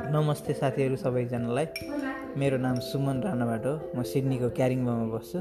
नमस्ते साथीहरू सबैजनालाई। मेरो नाम सुमन राणाबाट हो। म सिडनीको क्यारिङबामा बस्छु।